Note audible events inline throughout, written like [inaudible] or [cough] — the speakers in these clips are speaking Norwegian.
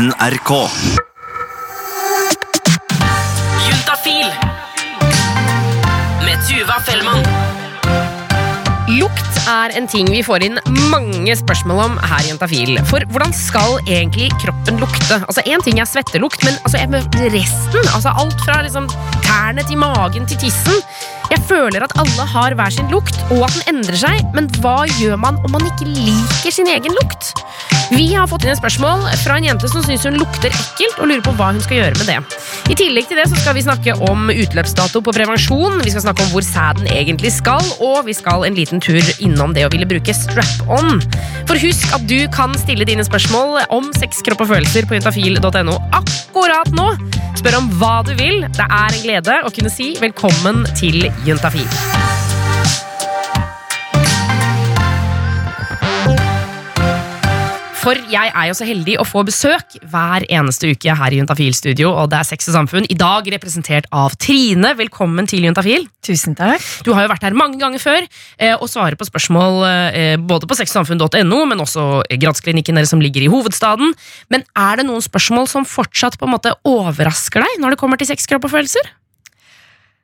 NRK. Juntafil med Tuva Fellmann. Lukt er en ting vi får inn mange spørsmål om her i Juntafil. For hvordan skal egentlig kroppen lukte? Altså Én ting er svettelukt, men altså, resten. Altså Alt fra liksom, tærne til magen til tissen. Jeg føler at alle har hver sin lukt, og at den endrer seg. Men hva gjør man om man ikke liker sin egen lukt? Vi har fått inn et spørsmål fra en jente som syns hun lukter ekkelt, og lurer på hva hun skal gjøre med det. I tillegg til det så skal vi snakke om utløpsdato på prevensjon, vi skal snakke om hvor sæden egentlig skal, og vi skal en liten tur innom det å ville bruke strap-on. For husk at du kan stille dine spørsmål om sex, kropp og følelser på juntafil.no akkurat nå. Spør om hva du vil. Det er en glede å kunne si velkommen til Juntafil. For jeg er jo så heldig å få besøk hver eneste uke her i Juntafil-studio, og det er Sex og Samfunn, i dag representert av Trine. Velkommen til Juntafil. Tusen takk. Du har jo vært her mange ganger før eh, og svarer på spørsmål eh, både på sexogsamfunn.no, men også gradsklinikken deres som ligger i hovedstaden. Men er det noen spørsmål som fortsatt på en måte overrasker deg når det kommer til sex, kropp og følelser?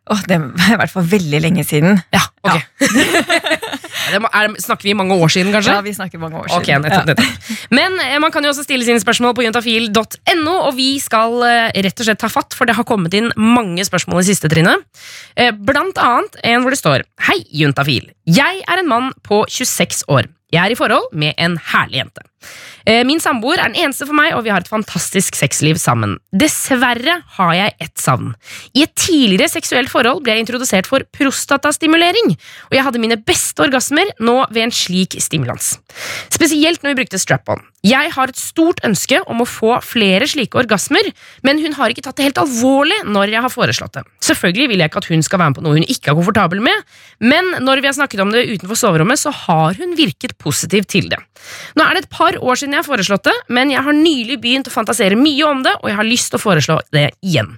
Åh, det var i hvert fall veldig lenge siden. Ja, ok. Ja. [laughs] det, er, snakker vi mange år siden, kanskje? Ja, vi snakker mange år siden. Ok, nettopp, nettopp. Men eh, man kan jo også stille sine spørsmål på juntafil.no, og vi skal eh, rett og slett ta fatt, for det har kommet inn mange spørsmål i siste trinnet. Eh, blant annet en hvor det står Hei, juntafil. Jeg er en mann på 26 år. Jeg er i forhold med en herlig jente. Eh, Min samboer er den eneste for meg, og vi har et fantastisk sexliv sammen. Dessverre har jeg ett savn. I et tidligere seksuelt forhold ble jeg introdusert for prostatastimulering, og jeg hadde mine beste orgasmer nå ved en slik stimulans. Spesielt når vi brukte strap-on. Jeg har et stort ønske om å få flere slike orgasmer, men hun har ikke tatt det helt alvorlig når jeg har foreslått det. Selvfølgelig vil jeg ikke at hun skal være med på noe hun ikke er komfortabel med, men når vi har snakket om det utenfor soverommet, så har hun virket positiv til det. Nå er det et par år siden jeg har foreslått det, men jeg har nylig begynt å fantasere mye om det, og jeg har lyst til å foreslå det igjen.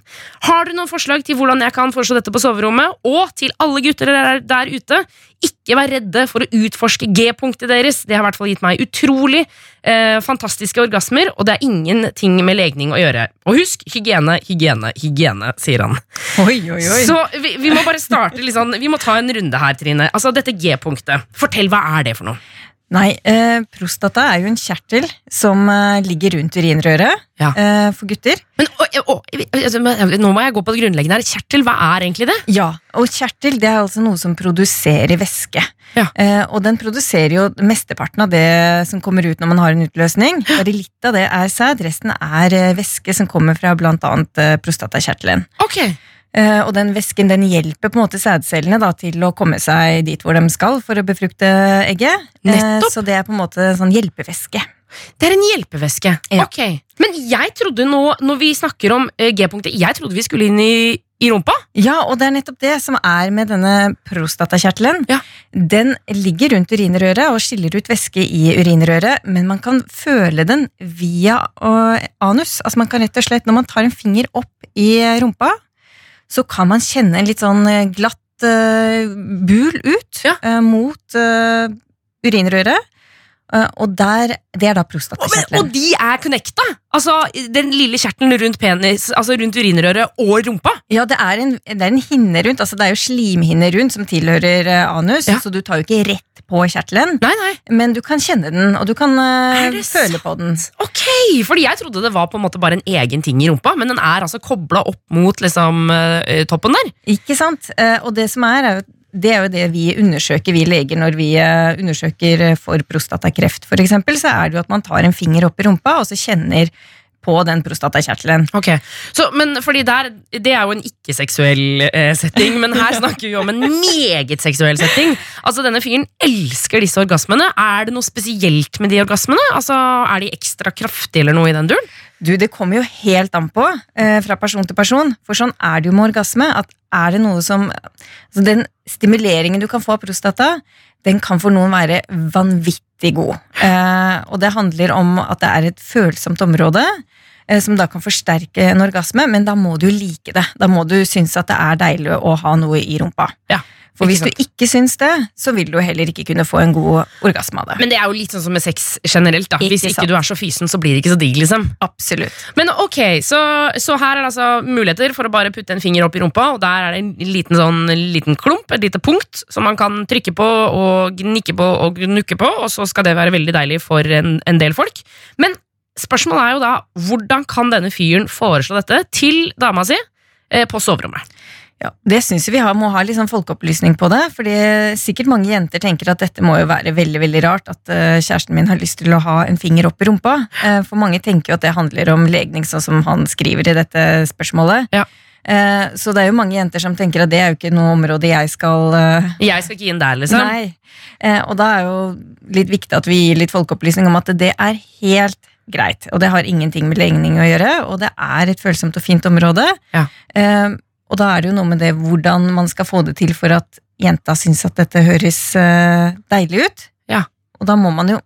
Har dere noen forslag til hvordan jeg kan foreslå dette på soverommet? Og til alle gutter der, der ute, ikke vær redde for å utforske G-punktet deres. Det har i hvert fall gitt meg utrolig eh, fantastiske orgasmer, og det er ingenting med legning å gjøre. Og husk hygiene, hygiene, hygiene, sier han. Oi, oi, oi. Så vi, vi må bare starte litt sånn, vi må ta en runde her, Trine. Altså, Dette G-punktet, fortell, hva er det for noe? Nei, eh, prostata er jo en kjertel som eh, ligger rundt urinrøret Ja. eh, for gutter. Men å, å, altså, Nå må jeg gå på det grunnleggende her. Kjertel, hva er egentlig det? Ja, og kjertel det er altså noe som produserer væske. Ja. Eh, og den produserer jo mesteparten av det som kommer ut når man har en utløsning. Bare litt av det er sæd, resten er eh, væske som kommer fra annet eh, prostatakjertelen. Ok, Eh, og den væsken den hjelper på en måte sædcellene da, til å komme seg dit hvor de skal for å befrukte egget. Eh, Nettopp. så det er på en måte sånn hjelpevæske. Det er en hjelpevæske. Ja. Ok, Men jeg trodde nå, når vi snakker om eh, G-punktet, jeg trodde vi skulle inn i, i rumpa. Ja, og det er nettopp det som er med denne prostatakjertelen. Ja. Den ligger rundt urinrøret og skiller ut væske i urinrøret, men man kan føle den via anus. Altså man kan rett og slett, Når man tar en finger opp i rumpa, så kan man kjenne en litt sånn øh, glatt uh, bul ut Ja. uh, mot uh, urinrøret. Øh, og der, det er da prostatakjertelen. og de er connecta! Altså, Den lille kjertelen rundt penis, altså rundt urinrøret og rumpa. Ja, det er, en, det er en hinne rundt, altså det er jo slimhinne rundt som tilhører øh, anus, Ja. så du tar jo ikke rett på kjertelen. Nei, nei. Men du kan kjenne den, og du kan eh, føle sant? på den. Ok, fordi jeg trodde det var på en måte bare en egen ting i rumpa, men den er altså kobla opp mot liksom eh, toppen der. Ikke sant? Eh, og det som er, er jo, det er jo det vi undersøker, vi leger, når vi eh, undersøker for prostatakreft, eksempel, så er det jo at man tar en finger opp i rumpa, og så kjenner på den prostatakjertelen. Ok, så, men fordi der, Det er jo en ikke-seksuell eh, setting, men her snakker vi om en meget seksuell setting. Altså Denne fyren elsker disse orgasmene. Er det noe spesielt med de orgasmene? Altså Er de ekstra kraftige eller noe i den duren? Du, det kommer jo helt an på eh, fra person til person, for sånn er det jo med orgasme. at er det noe som altså Den stimuleringen du kan få av prostata, den kan for noen være vanvittig god. Eh, og det handler om at det er et følsomt område. eh, Som da kan forsterke en orgasme, men da må du like det. Da må du synes at det er deilig å ha noe i rumpa. Ja. For hvis du ikke syns det, så vil du heller ikke kunne få en god orgasme av det. Men det er jo litt sånn som med sex generelt. da Ikke Hvis ikke sant. du er så fysen, så blir det ikke så digg. liksom Absolutt. Men ok, så, så her er det altså muligheter for å bare putte en finger opp i rumpa, og der er det en liten, sånn, liten klump, et lite punkt, som man kan trykke på og gnikke på og gnukke på, og så skal det være veldig deilig for en, en del folk. Men spørsmålet er jo da, hvordan kan denne fyren foreslå dette til dama si eh, på soverommet? Ja, Det syns vi har, må ha sånn folkeopplysning på det. fordi sikkert mange jenter tenker at dette må jo være veldig veldig rart at eh, kjæresten min har lyst til å ha en finger opp i rumpa. Eh, for mange tenker jo at det handler om legning, sånn som han skriver i dette spørsmålet. Ja. Eh, så det er jo mange jenter som tenker at det er jo ikke noe område jeg skal Jeg skal ikke inn der, liksom. Nei. Og da er jo litt viktig at vi gir litt folkeopplysning om at det er helt greit. Og det har ingenting med legning å gjøre, og det er et følsomt og fint område. Ja. Og da er det jo noe med det hvordan man skal få det til for at jenta syns at dette høres eh, deilig ut. Ja. Og da må man jo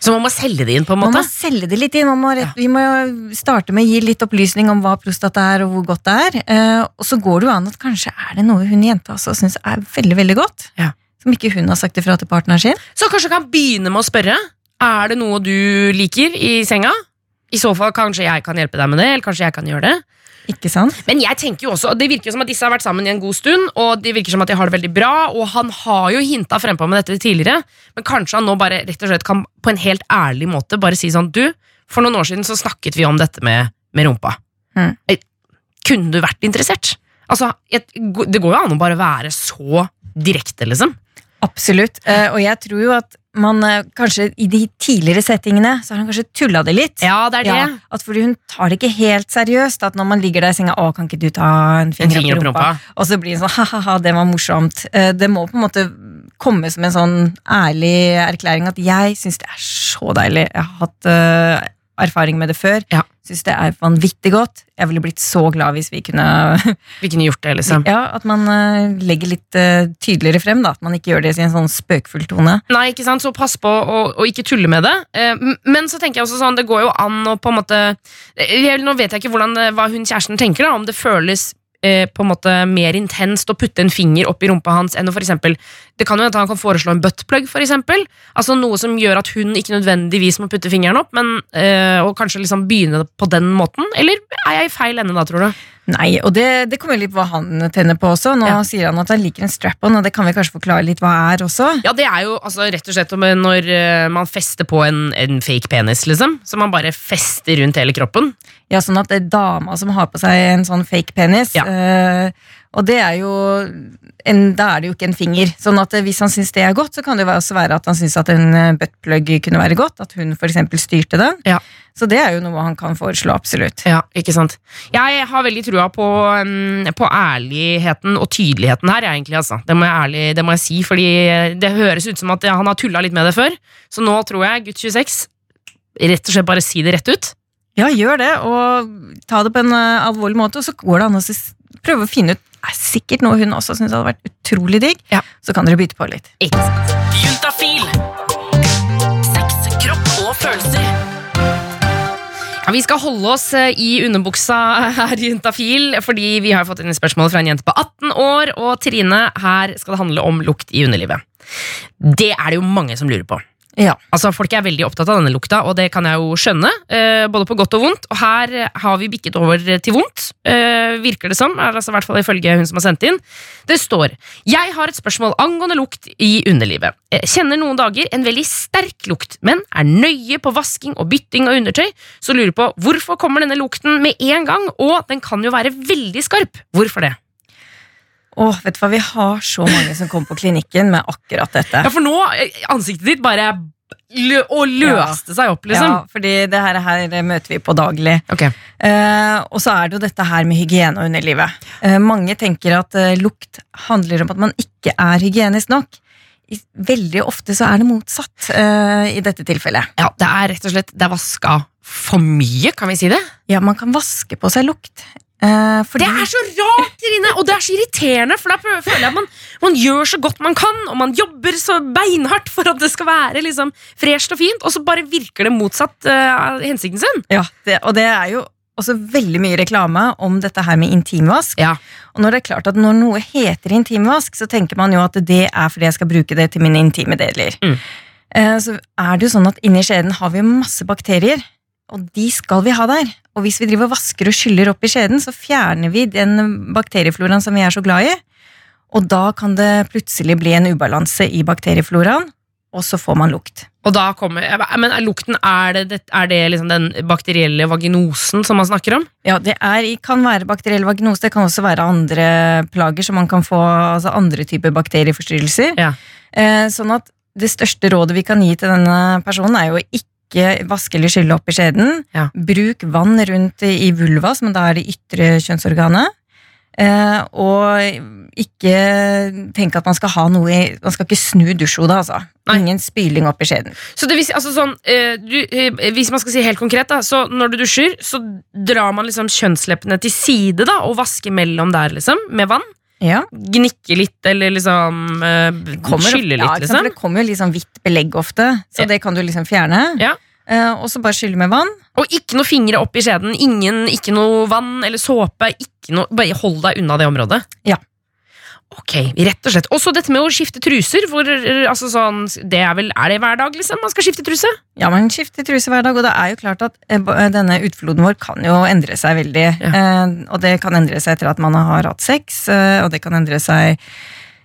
Så man må selge det inn, på en måte? man må selge det litt inn. Man må, rett, Ja. Vi må jo starte med å gi litt opplysning om hva prostata er, og hvor godt det er. Eh, og så går det jo an at kanskje er det noe hun jenta også syns er veldig veldig godt. Ja. Som ikke hun har sagt ifra til partneren sin. Så kanskje kan begynne med å spørre Er det noe du liker i senga? I så fall kanskje jeg kan hjelpe deg med det, eller kanskje jeg kan gjøre det. Ikke sant? Men jeg tenker jo også, det virker jo som at disse har vært sammen i en god stund, og det virker som at de har det veldig bra, og han har jo hinta frempå med dette tidligere, men kanskje han nå bare rett og slett kan på en helt ærlig måte bare si sånn Du, for noen år siden så snakket vi om dette med, med rumpa. Mm. Eh, Kunne du vært interessert? Altså, et, Det går jo an å bare være så direkte, liksom. Absolutt. Eh, og jeg tror jo at man eh, kanskje i de tidligere settingene så har han kanskje tulla det litt. Ja, det er det. Ja, at fordi hun tar det ikke helt seriøst. At når man ligger der i senga 'Å, kan ikke du ta en En finger, finger opp i rumpa?' Og så blir det sånn 'ha-ha-ha, det var morsomt'. Eh, Det må på en måte komme som en sånn ærlig erklæring at jeg syns det er så deilig. Jeg har hatt eh, erfaring med det før. Ja. Syns det er vanvittig godt. Jeg ville blitt så glad hvis vi kunne [laughs] Vi kunne gjort det, liksom. Ja, at man eh, legger litt eh, tydeligere frem, da. At man ikke gjør det i en sånn spøkfull tone. Nei, ikke sant, så pass på å, å ikke tulle med det. Eh, men så tenker jeg også sånn, det går jo an å på en måte jeg, Nå vet jeg ikke hvordan, hva hun kjæresten tenker, da, om det føles eh, på en måte mer intenst å putte en finger opp i rumpa hans enn å for eksempel Det kan jo hende han kan foreslå en buttplug, for eksempel. Altså noe som gjør at hun ikke nødvendigvis må putte fingeren opp, men eh, og kanskje liksom begynne på den måten. Eller er jeg i feil ende da, tror du? Nei, og det, det kommer litt på hva han tenner på også. Nå Ja. sier han at han liker en strap-on, og det kan vi kanskje forklare litt hva er også. Ja, det er jo altså, rett og slett når eh, man fester på en, en fake penis, liksom. Som man bare fester rundt hele kroppen. Ja, sånn at det er dama som har på seg en sånn fake penis. Ja. Øh, og det er jo en, Da er det jo ikke en finger. Sånn at eh, hvis han syns det er godt, så kan det jo også være at han syns at en buttplug kunne være godt. At hun eksempel styrte den. Ja. Så det er jo noe han kan foreslå, absolutt. Ja, ikke sant? Jeg har veldig trua på, um, på ærligheten og tydeligheten her, jeg, egentlig. Altså. Det, må jeg ærlig, det må jeg si, fordi det høres ut som at han har tulla litt med det før. Så nå tror jeg gutt 26 rett og slett bare si det rett ut. Ja, gjør det, og ta det på en eh, alvorlig måte, og så går det an å prøve å finne ut er sikkert noe hun også syns hadde vært utrolig digg. Ja. Så kan dere bytte på litt. Ikke sant? Juntafil. Sex, kropp og følelser. Vi skal holde oss eh, i underbuksa her i Juntafil, fordi vi har fått inn et spørsmål fra en jente på 18 år, og Trine, her skal det handle om lukt i underlivet. Det er det jo mange som lurer på. Ja. Altså, Folk er veldig opptatt av denne lukta, og det kan jeg jo skjønne. Eh, både på godt og vondt. Og her har vi bikket over til vondt, eh, virker det som. Altså, i hvert fall ifølge hun som har sendt inn. Det står Jeg har et spørsmål angående lukt i underlivet. Jeg kjenner noen dager en veldig sterk lukt, men er nøye på vasking og bytting av undertøy, så lurer på hvorfor kommer denne lukten med en gang, og den kan jo være veldig skarp. Hvorfor det? Åh, vet du hva, Vi har så mange som kommer på klinikken med akkurat dette. Ja, for nå eh, ansiktet ditt bare lø og løste seg opp, liksom. Ja, fordi det her, her møter vi på daglig. Ok. Eh, og så er det jo dette her med hygiene og underlivet. Eh, mange tenker at eh, lukt handler om at man ikke er hygienisk nok. I, veldig ofte så er det motsatt eh, i dette tilfellet. Ja, det er rett og slett Det er vaska for mye, kan vi si det? Ja, man kan vaske på seg lukt. Eh, fordi, Det er så rart, Trine! Og det er så irriterende, for da føler jeg at man, man gjør så godt man kan, og man jobber så beinhardt for at det skal være liksom fresht og fint, og så bare virker det motsatt eh, av hensikten sin. ja, det, og det er jo også veldig mye reklame om dette her med intimvask. Ja. Og når det er klart at når noe heter intimvask, så tenker man jo at det er fordi jeg skal bruke det til mine intime deler. Mm. Eh, Så er det jo sånn at inni skjeden har vi masse bakterier, og de skal vi ha der. Og hvis vi driver og vasker og skyller opp i skjeden, så fjerner vi den bakteriefloraen som vi er så glad i. Og da kan det plutselig bli en ubalanse i bakteriefloraen, og så får man lukt. Og da kommer Men er lukten, er det, er det liksom den bakterielle vaginosen som man snakker om? Ja, det er, kan være bakteriell vaginose, det kan også være andre plager som man kan få, altså andre typer bakterieforstyrrelser. Ja. Eh, sånn at det største rådet vi kan gi til denne personen er jo å ikke vaske eller skylle opp i skjeden. Ja. Bruk vann rundt i vulva, som da er det ytre kjønnsorganet. Eh, og ikke tenk at man skal ha noe i Man skal ikke snu dusjhodet, altså. Nei. Ingen spyling opp i skjeden. Så det vil altså sånn, eh, du, eh, Hvis man skal si helt konkret, da, så når du dusjer, så drar man liksom kjønnsleppene til side da, og vasker mellom der, liksom, med vann. Ja. Gnikke litt, eller liksom uh, skylle litt, ja, liksom. Det kommer jo litt sånn hvitt belegg ofte, så Ja. det kan du liksom fjerne. Ja. Uh, og så bare skylle med vann. Og ikke noe fingre opp i skjeden, ingen, ikke noe vann eller såpe. Noe, bare hold deg unna det området. Ja. Ok, rett og slett. Også dette med å skifte truser. Hvor, eh, altså sånn, det er, vel, er det hver dag liksom, man skal skifte truse? Ja, man skifter truse hver dag, og det er jo klart at eh, denne utfloden vår kan jo endre seg veldig. Eh, og det kan endre seg etter at man har hatt sex, eh, og det kan endre seg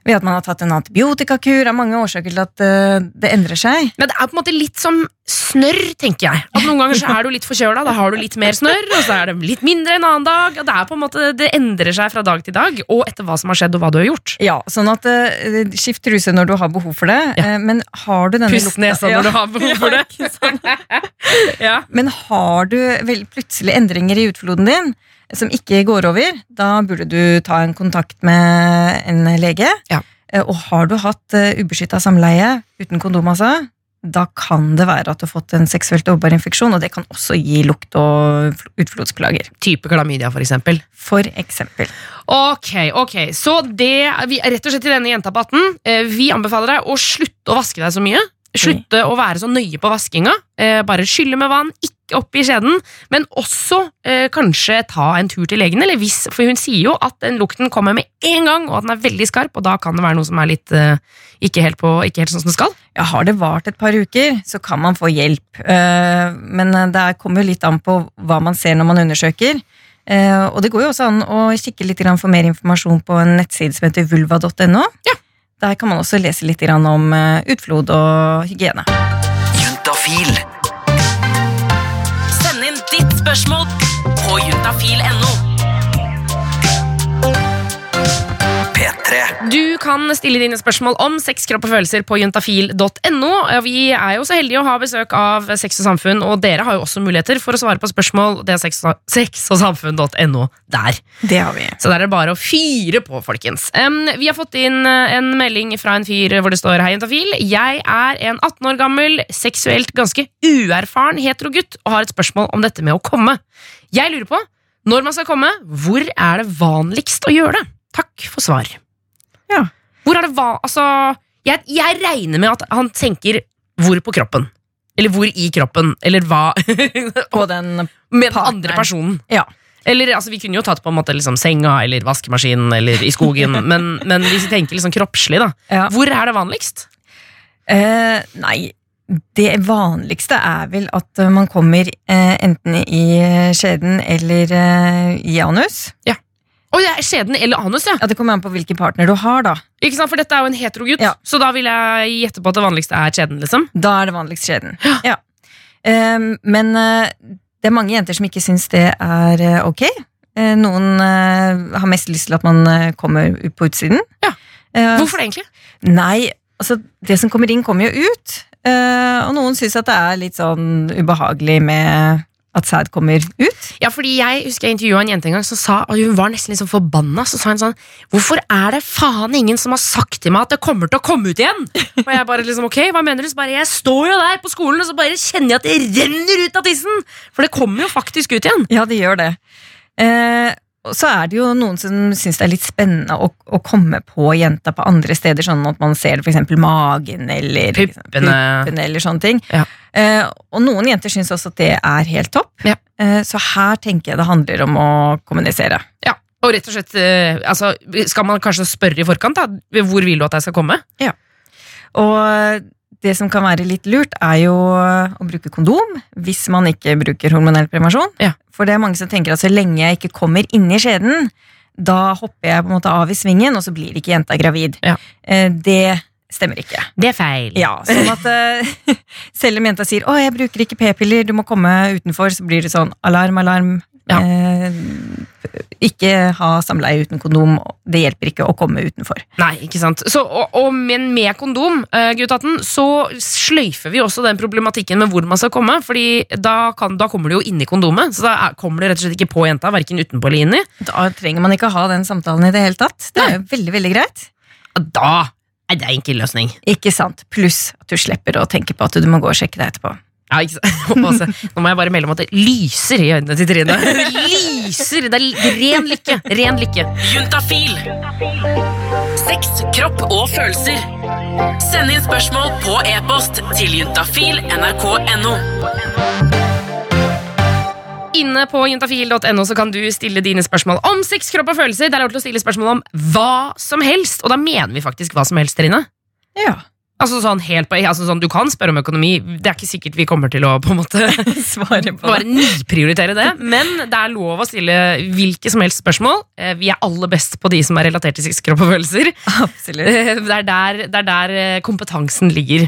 ved at man har tatt en antibiotikakur. Det er mange årsaker til at uh, det endrer seg. Men det er på en måte litt som snørr, tenker jeg. At Noen ganger så er du litt forkjøla, da har du litt mer snørr, og så er det litt mindre en annen dag. Og det er på en måte, det endrer seg fra dag til dag, og etter hva som har skjedd og hva du har gjort. Ja, sånn at uh, Skift truse når du har behov for det, Ja. uh, men har du denne lukta- nesa når du har behov for det. [laughs] Ja. Men har du vel plutselig endringer i utfloden din som ikke går over, da burde du ta en kontakt med en lege. Ja. Eh, Og har du hatt uh, ubeskytta samleie uten kondom, altså, da kan det være at du har fått en seksuelt overbar infeksjon, og det kan også gi lukt- og utflodsplager. Type klamydia, for eksempel. For eksempel. Ok, ok, så det vi, Rett og slett til denne jenta på 18 eh, Vi anbefaler deg å slutte å vaske deg så mye Slutte å være så nøye på vaskinga eh, Bare skylle med vann, ikke opp i skjeden Men også eh, kanskje ta en tur til legen eller hvis, For hun sier jo at den lukten kommer med en gang Og at den er veldig skarp Og da kan det være noe som er litt eh, ikke, helt på, ikke helt sånn som det skal Ja, har det vart et par uker, så kan man få hjelp. Eh, Men eh, det kommer jo litt an på hva man ser når man undersøker. Eh, Og det går jo også an å kikke litt for mer informasjon på en nettside som heter vulva.no. Ja. Der kan man også lese litt om eh, utflod og hygiene. Juntafil. Send inn ditt spørsmål på juntafil.no. Du kan stille dine spørsmål om sex, kropp og følelser på juntafil.no. Vi er jo så heldige å ha besøk av Sex og Samfunn, og dere har jo også muligheter for å svare på spørsmål. Det er sex, sexogsamfunn.no der. Det har vi. Så der er det bare å fyre på, folkens. Um, vi har fått inn eh, en melding fra en fyr hvor det står Hei, juntafil. Jeg er en 18 år gammel, seksuelt ganske uerfaren heterogutt og har et spørsmål om dette med å komme. Jeg lurer på, når man skal komme, hvor er det vanligst å gjøre det? Takk for svar. Ja. Hvor er det hva Altså, jeg, jeg regner med at han tenker hvor på kroppen. Eller hvor i kroppen, eller hva [laughs] På den [laughs] Med den andre personen. Ja. Eller altså, Vi kunne jo tatt på en måte liksom senga eller vaskemaskinen eller i skogen, [laughs] men, men hvis vi tenker liksom kroppslig, da. Ja. Hvor er det vanligst? Eh, nei, det vanligste er vel at eh, man kommer eh, enten i skjeden eller eh, i anus. Å, det er skjeden eller anus, ja. Ja, Det kommer an på hvilken partner du har, da. Ikke sant, For dette er jo en heterogutt, Ja. så da vil jeg gjette på at det vanligste er skjeden. liksom Da er det vanligst skjeden. Ja. Um, men uh, det er mange jenter som ikke syns det er uh, ok. Uh, noen har mest lyst til at man kommer ut på utsiden. Ja. Hvorfor det, egentlig? Nei, altså det som kommer inn, kommer jo ut. Og noen syns at det er litt sånn ubehagelig med at sæd kommer ut. Ja, fordi Jeg husker jeg intervjua en jente en gang som sa og hun var nesten liksom forbanna. Så sa hun sånn Hvorfor er det faen ingen som har sagt til meg at det kommer til å komme ut igjen? Og jeg bare liksom, ok, hva mener du? Så bare, Jeg står jo der på skolen og så bare kjenner jeg at det renner ut av tissen! For det kommer jo faktisk ut igjen. Ja, det gjør det. Eh, og så er det jo noen som syns det er litt spennende å, å komme på jenta på andre steder, sånn at man ser f.eks. magen eller puppene eller sånne ting. Ja. Eh, og noen jenter syns også at det er helt topp. Ja. Eh, så her tenker jeg det handler om å kommunisere. Ja, og rett og slett eh, altså, Skal man kanskje spørre i forkant? da? Hvor vil du at jeg skal komme? Ja. Og det som kan være litt lurt, er jo å bruke kondom hvis man ikke bruker hormonell prevensjon. Ja. For det er mange som tenker at så lenge jeg ikke kommer inni skjeden, da hopper jeg på en måte av i svingen, og så blir ikke jenta gravid. Ja. Eh, Det stemmer ikke. Det er feil. Ja, sånn at eh, [laughs] Selv om jenta sier 'Å, jeg bruker ikke p-piller, du må komme utenfor', så blir det sånn alarm, alarm. Ja. Eh, ikke ha samleie uten kondom. Det hjelper ikke å komme utenfor. Nei, ikke sant. Så, og, og, men med kondom, uh, guttaten, så sløyfer vi også den problematikken med hvor man skal komme. Fordi da, kan, da kommer det jo inni kondomet, så da er, kommer det rett og slett ikke på jenta. Verken utenpå eller inni. Da trenger man ikke ha den samtalen i det hele tatt. Det er jo veldig, veldig greit. Da er det enkel løsning. Ikke sant? Pluss at du slipper å tenke på at du må gå og sjekke deg etterpå. Ja, ikke [laughs] så- Nå må jeg bare melde om at det lyser i øynene til Trine. [laughs] Det lyser! Det er ren lykke. Ren lykke. Juntafil. Sex, kropp og følelser. Send inn spørsmål på e-post til juntafil nrk.no. Inne på juntafil.no så kan du stille dine spørsmål om sex, kropp og følelser. Det er lov til å stille spørsmål om hva som helst, og da mener vi faktisk hva som helst, Trine. Ja. Altså sånn helt på, altså sånn, Du kan spørre om økonomi, det er ikke sikkert vi kommer til å på en måte [laughs] Svare på bare niprioritere det, men det er lov å stille hvilke som helst spørsmål. Eh, Vi er aller best på de som er relatert til sex, kropp og følelser. Absolutt. Eh, Det er der, det er der eh, kompetansen ligger.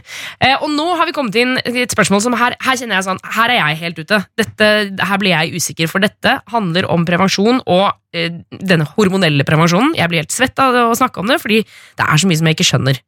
Og nå har vi kommet inn i et spørsmål som her, her kjenner jeg sånn Her er jeg helt ute. Dette, her blir jeg usikker, for dette handler om prevensjon og denne hormonelle prevensjonen. Jeg blir helt svett av å snakke om det, fordi det er så mye som jeg ikke skjønner.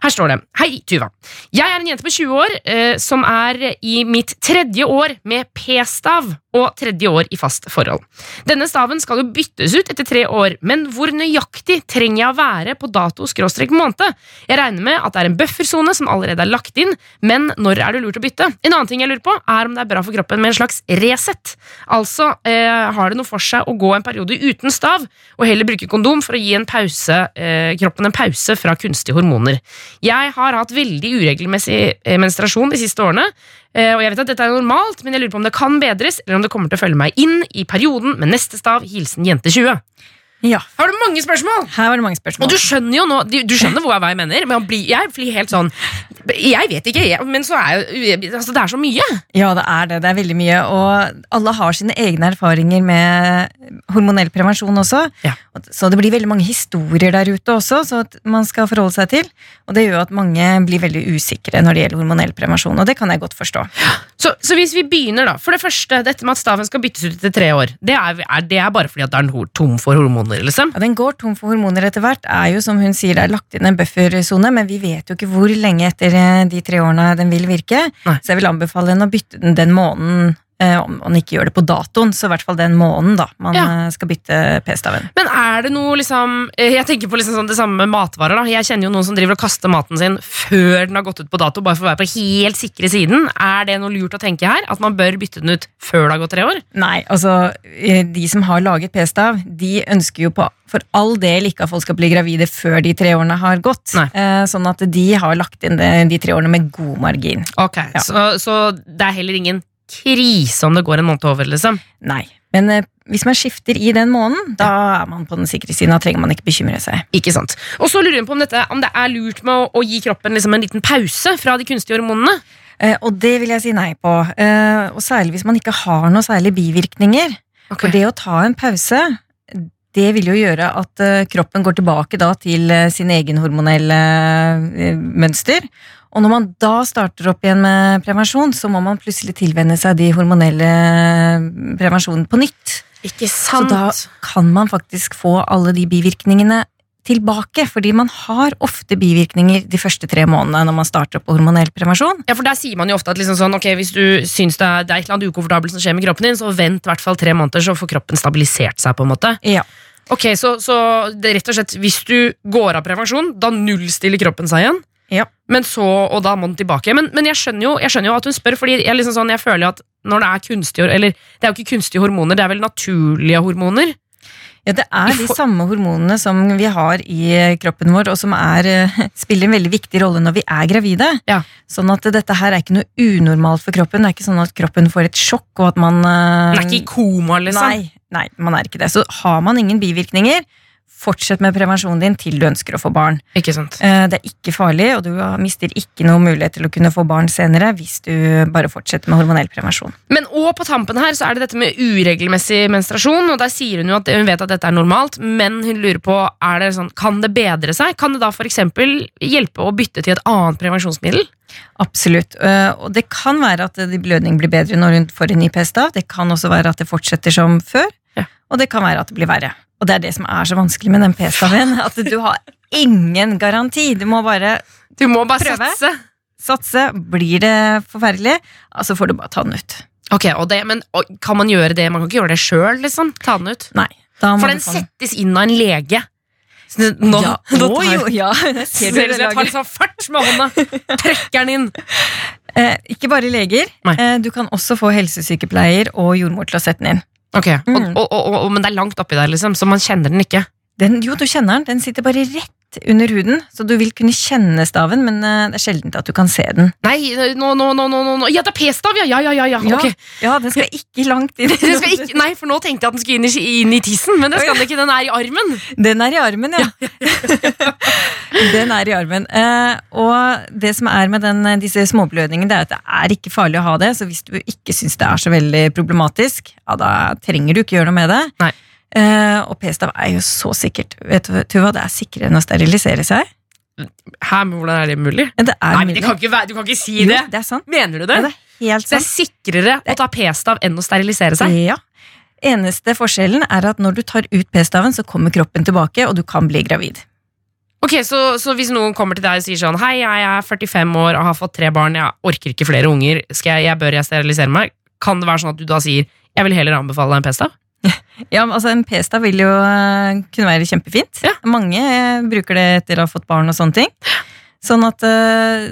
Her står det Hei, Tuva. Jeg er en jente på 20 år eh, som er i mitt tredje år med p-stav og tredje år i fast forhold. Denne staven skal jo byttes ut etter tre år, men hvor nøyaktig trenger jeg å være på dato skråstrek måned? Jeg regner med at det er en buffersone som allerede er lagt inn, men når er det lurt å bytte? En annen ting jeg lurer på, er om det er bra for kroppen med en slags Resett. Altså, eh, har det noe for seg å gå en periode uten stav, og heller bruke kondom for å gi en pause, eh, kroppen en pause fra kunstige hormoner? Jeg har hatt veldig uregelmessig eh, menstruasjon de siste årene, og jeg vet at dette er normalt, men jeg lurer på om det kan bedres, eller om det kommer til å følge meg inn i perioden med neste stav, hilsen jente 20. Ja, Har du mange spørsmål? her var det mange spørsmål. Og du skjønner jo nå Du, skjønner hva jeg mener, men blir, jeg blir helt sånn Jeg vet ikke, jeg, men så er jo altså, Det er så mye. Ja, det er det. Det er veldig mye. Og alle har sine egne erfaringer med hormonell prevensjon også. Ja. Så det blir veldig mange historier der ute også, så at man skal forholde seg til. Og det gjør at mange blir veldig usikre når det gjelder hormonell prevensjon, og det kan jeg godt forstå. Så, så hvis vi begynner, da. For det første, dette med at staven skal byttes ut etter tre år. Det er, det er bare fordi at det er tom for hormoner, liksom? Ja, Den går tom for hormoner etter hvert. er jo som hun sier, Det er lagt inn en buffersone, men vi vet jo ikke hvor lenge etter eh, de tre årene den vil virke. Nei. Så jeg vil anbefale henne å bytte den den måneden, om man ikke gjør det på datoen, så i hvert fall den måneden da, man Ja. eh, skal bytte p-staven. Men er det noe liksom eh, Jeg tenker på liksom sånn det samme med matvarer. da Jeg kjenner jo noen som driver og kaster maten sin før den har gått ut på dato, bare for å være på helt sikre siden. Er det noe lurt å tenke her? At man bør bytte den ut før det har gått tre år? Nei, altså eh, de som har laget p-stav, de ønsker jo på for all del ikke at folk skal bli gravide før de tre årene har gått. Nei. Eh, Sånn at de har lagt inn de tre årene med god margin. Ok, Ja. så, så det er heller ingen krise om det går en måned over, liksom? Nei. Men eh, hvis man skifter i den måneden, da er man på den sikre siden. Da trenger man ikke bekymre seg. Ikke sant. Og så lurer hun på om, dette, om det er lurt med å, å gi kroppen liksom en liten pause fra de kunstige hormonene. Eh, Og det vil jeg si nei på. Eh, Og særlig hvis man ikke har noen særlige bivirkninger. For det å ta en pause, det vil jo gjøre at eh, kroppen går tilbake da til eh, sin egen hormonelle mønster. Og når man da starter opp igjen med prevensjon, så må man plutselig tilvenne seg de hormonelle prevensjonene på nytt. Ikke sant? Så da kan man faktisk få alle de bivirkningene tilbake, fordi man har ofte bivirkninger de første tre månedene når man starter opp på hormonell prevensjon. Ja, for Der sier man jo ofte at liksom sånn, okay, hvis du syns det er, det er annet ukomfortabelt som skjer med kroppen din, så vent i hvert fall tre måneder, så får kroppen stabilisert seg. på en måte. Ja. Ok, Så, så det rett og slett, hvis du går av prevensjon, da nullstiller kroppen seg igjen? Ja. Men så, Og da må den tilbake. Men, men jeg, skjønner jo, jeg skjønner jo at hun spør, fordi jeg, liksom sånn, jeg føler at når det er kunstige Eller det er jo ikke kunstige hormoner, det er vel naturlige hormoner? Ja, det er de samme hormonene som vi har i kroppen vår, og som er, eh, [laughs] spiller en veldig viktig rolle når vi er gravide. Ja. Sånn at dette her er ikke noe unormalt for kroppen. Det er ikke sånn at kroppen får et sjokk, og at man eh, Den er ikke i koma, liksom. Nei, nei, man er ikke det. Så har man ingen bivirkninger, fortsett med prevensjonen din til du ønsker å få barn. Ikke sant? Eh, Det er ikke farlig, og du mister ikke noe mulighet til å kunne få barn senere hvis du bare fortsetter med hormonell prevensjon. Men og på tampen her så er det dette med uregelmessig menstruasjon, og der sier hun jo at hun vet at dette er normalt, men hun lurer på er det sånn, kan det bedre seg? Kan det da eksempel hjelpe å bytte til et annet prevensjonsmiddel? Absolutt. Eh, Og det kan være at blødning blir bedre når hun får en ny p-stav. Det kan også være at det fortsetter som før. Og det kan være at det blir verre. Og det er det som er så vanskelig med den p-staven. [laughs] At du har ingen garanti. Du må bare Du må bare Prøve. satse. satse. Blir det forferdelig, så får du bare ta den ut. Ok, og det, Men kan man gjøre det? Man kan ikke gjøre det sjøl, liksom? Ta den ut? Nei. Da må For den settes inn av en lege. Nå, ja, nå tar jo, ja, [laughs] ser du det? jeg tar sånn fart med hånda. Trekker den inn. Eh, ikke bare leger. Eh, du kan også få helsesykepleier og jordmor til å sette den inn. Ok, og, Mm. og, og, og, Men det er langt oppi der, liksom, så man kjenner den ikke. Den, jo, du kjenner den. Den sitter bare rett under huden, så du vil kunne kjenne staven, men eh, det er sjelden at du kan se den. Nei, nå, nå, nå, nå, nå. Ja, det er p-stav, ja! Ja, ja, ja, ja. Ja. ok. Ja, den skal ikke langt inn. [laughs] Den skal ikke, nei, for nå tenkte jeg at den skulle inn i, inn i tissen, men det skal den ikke. Den er i armen. Den er i armen, ja. [laughs] [laughs] den er i armen. Eh, og det som er med den, disse småblødningene, det er at det er ikke farlig å ha det. Så hvis du ikke syns det er så veldig problematisk, ja, da trenger du ikke gjøre noe med det. Nei. Eh, og p-stav er jo så sikkert. Vet du hva, det er sikrere enn å sterilisere seg. Hæ, men hvordan er det mulig? Det er Nei, mulig. det kan ikke Du kan ikke si Jo, det! det er sant. Mener du det? Ja, det er helt sant. det er sikrere å ta p-stav enn å sterilisere seg? Ja. Eneste forskjellen er at når du tar ut p-staven, så kommer kroppen tilbake, og du kan bli gravid. Ok, så, så hvis noen kommer til deg og sier sånn Hei, jeg er 45 år og har fått tre barn, jeg orker ikke flere unger, jeg, jeg bør jeg sterilisere meg? Kan det være sånn at du da sier jeg vil heller anbefale deg en p-stav? Ja, altså En p-stav vil jo eh, kunne være kjempefint. Ja. Mange eh, bruker det etter å ha fått barn og sånne ting. Sånn at eh,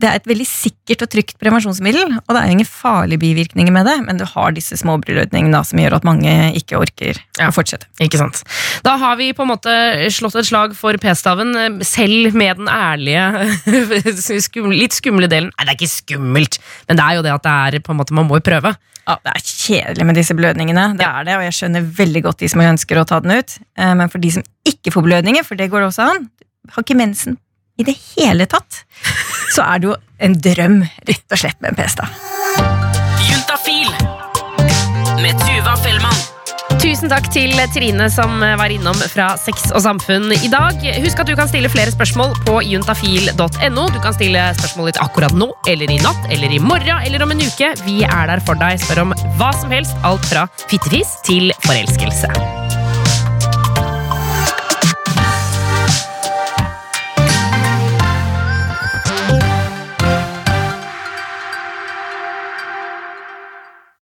det er et veldig sikkert og trygt prevensjonsmiddel, og det er ingen farlige bivirkninger med det, men du har disse småblødningene da, som gjør at mange ikke orker Ja. å fortsette. Ikke sant? Da har vi på en måte slått et slag for p-staven, eh, selv med den ærlige, [laughs] skum, litt skumle delen. Nei, det er ikke skummelt, men det er jo det at det er på en måte, man må jo prøve. Ja, Det er kjedelig med disse blødningene, det er det, og jeg skjønner veldig godt de som ønsker å ta den ut. Eh, Men for de som ikke får blødninger, for det går det også an, har ikke mensen i det hele tatt, så er det jo en drøm, rett og slett, med en p-stav. Juntafil med Tuva Fellmann. Tusen takk til Trine som var innom fra Sex og Samfunn i dag. Husk at du kan stille flere spørsmål på juntafil.no. Du kan stille spørsmål ditt akkurat nå, eller i natt, eller i morgen, eller om en uke. Vi er der for deg. Spør om hva som helst. Alt fra fittefis til forelskelse.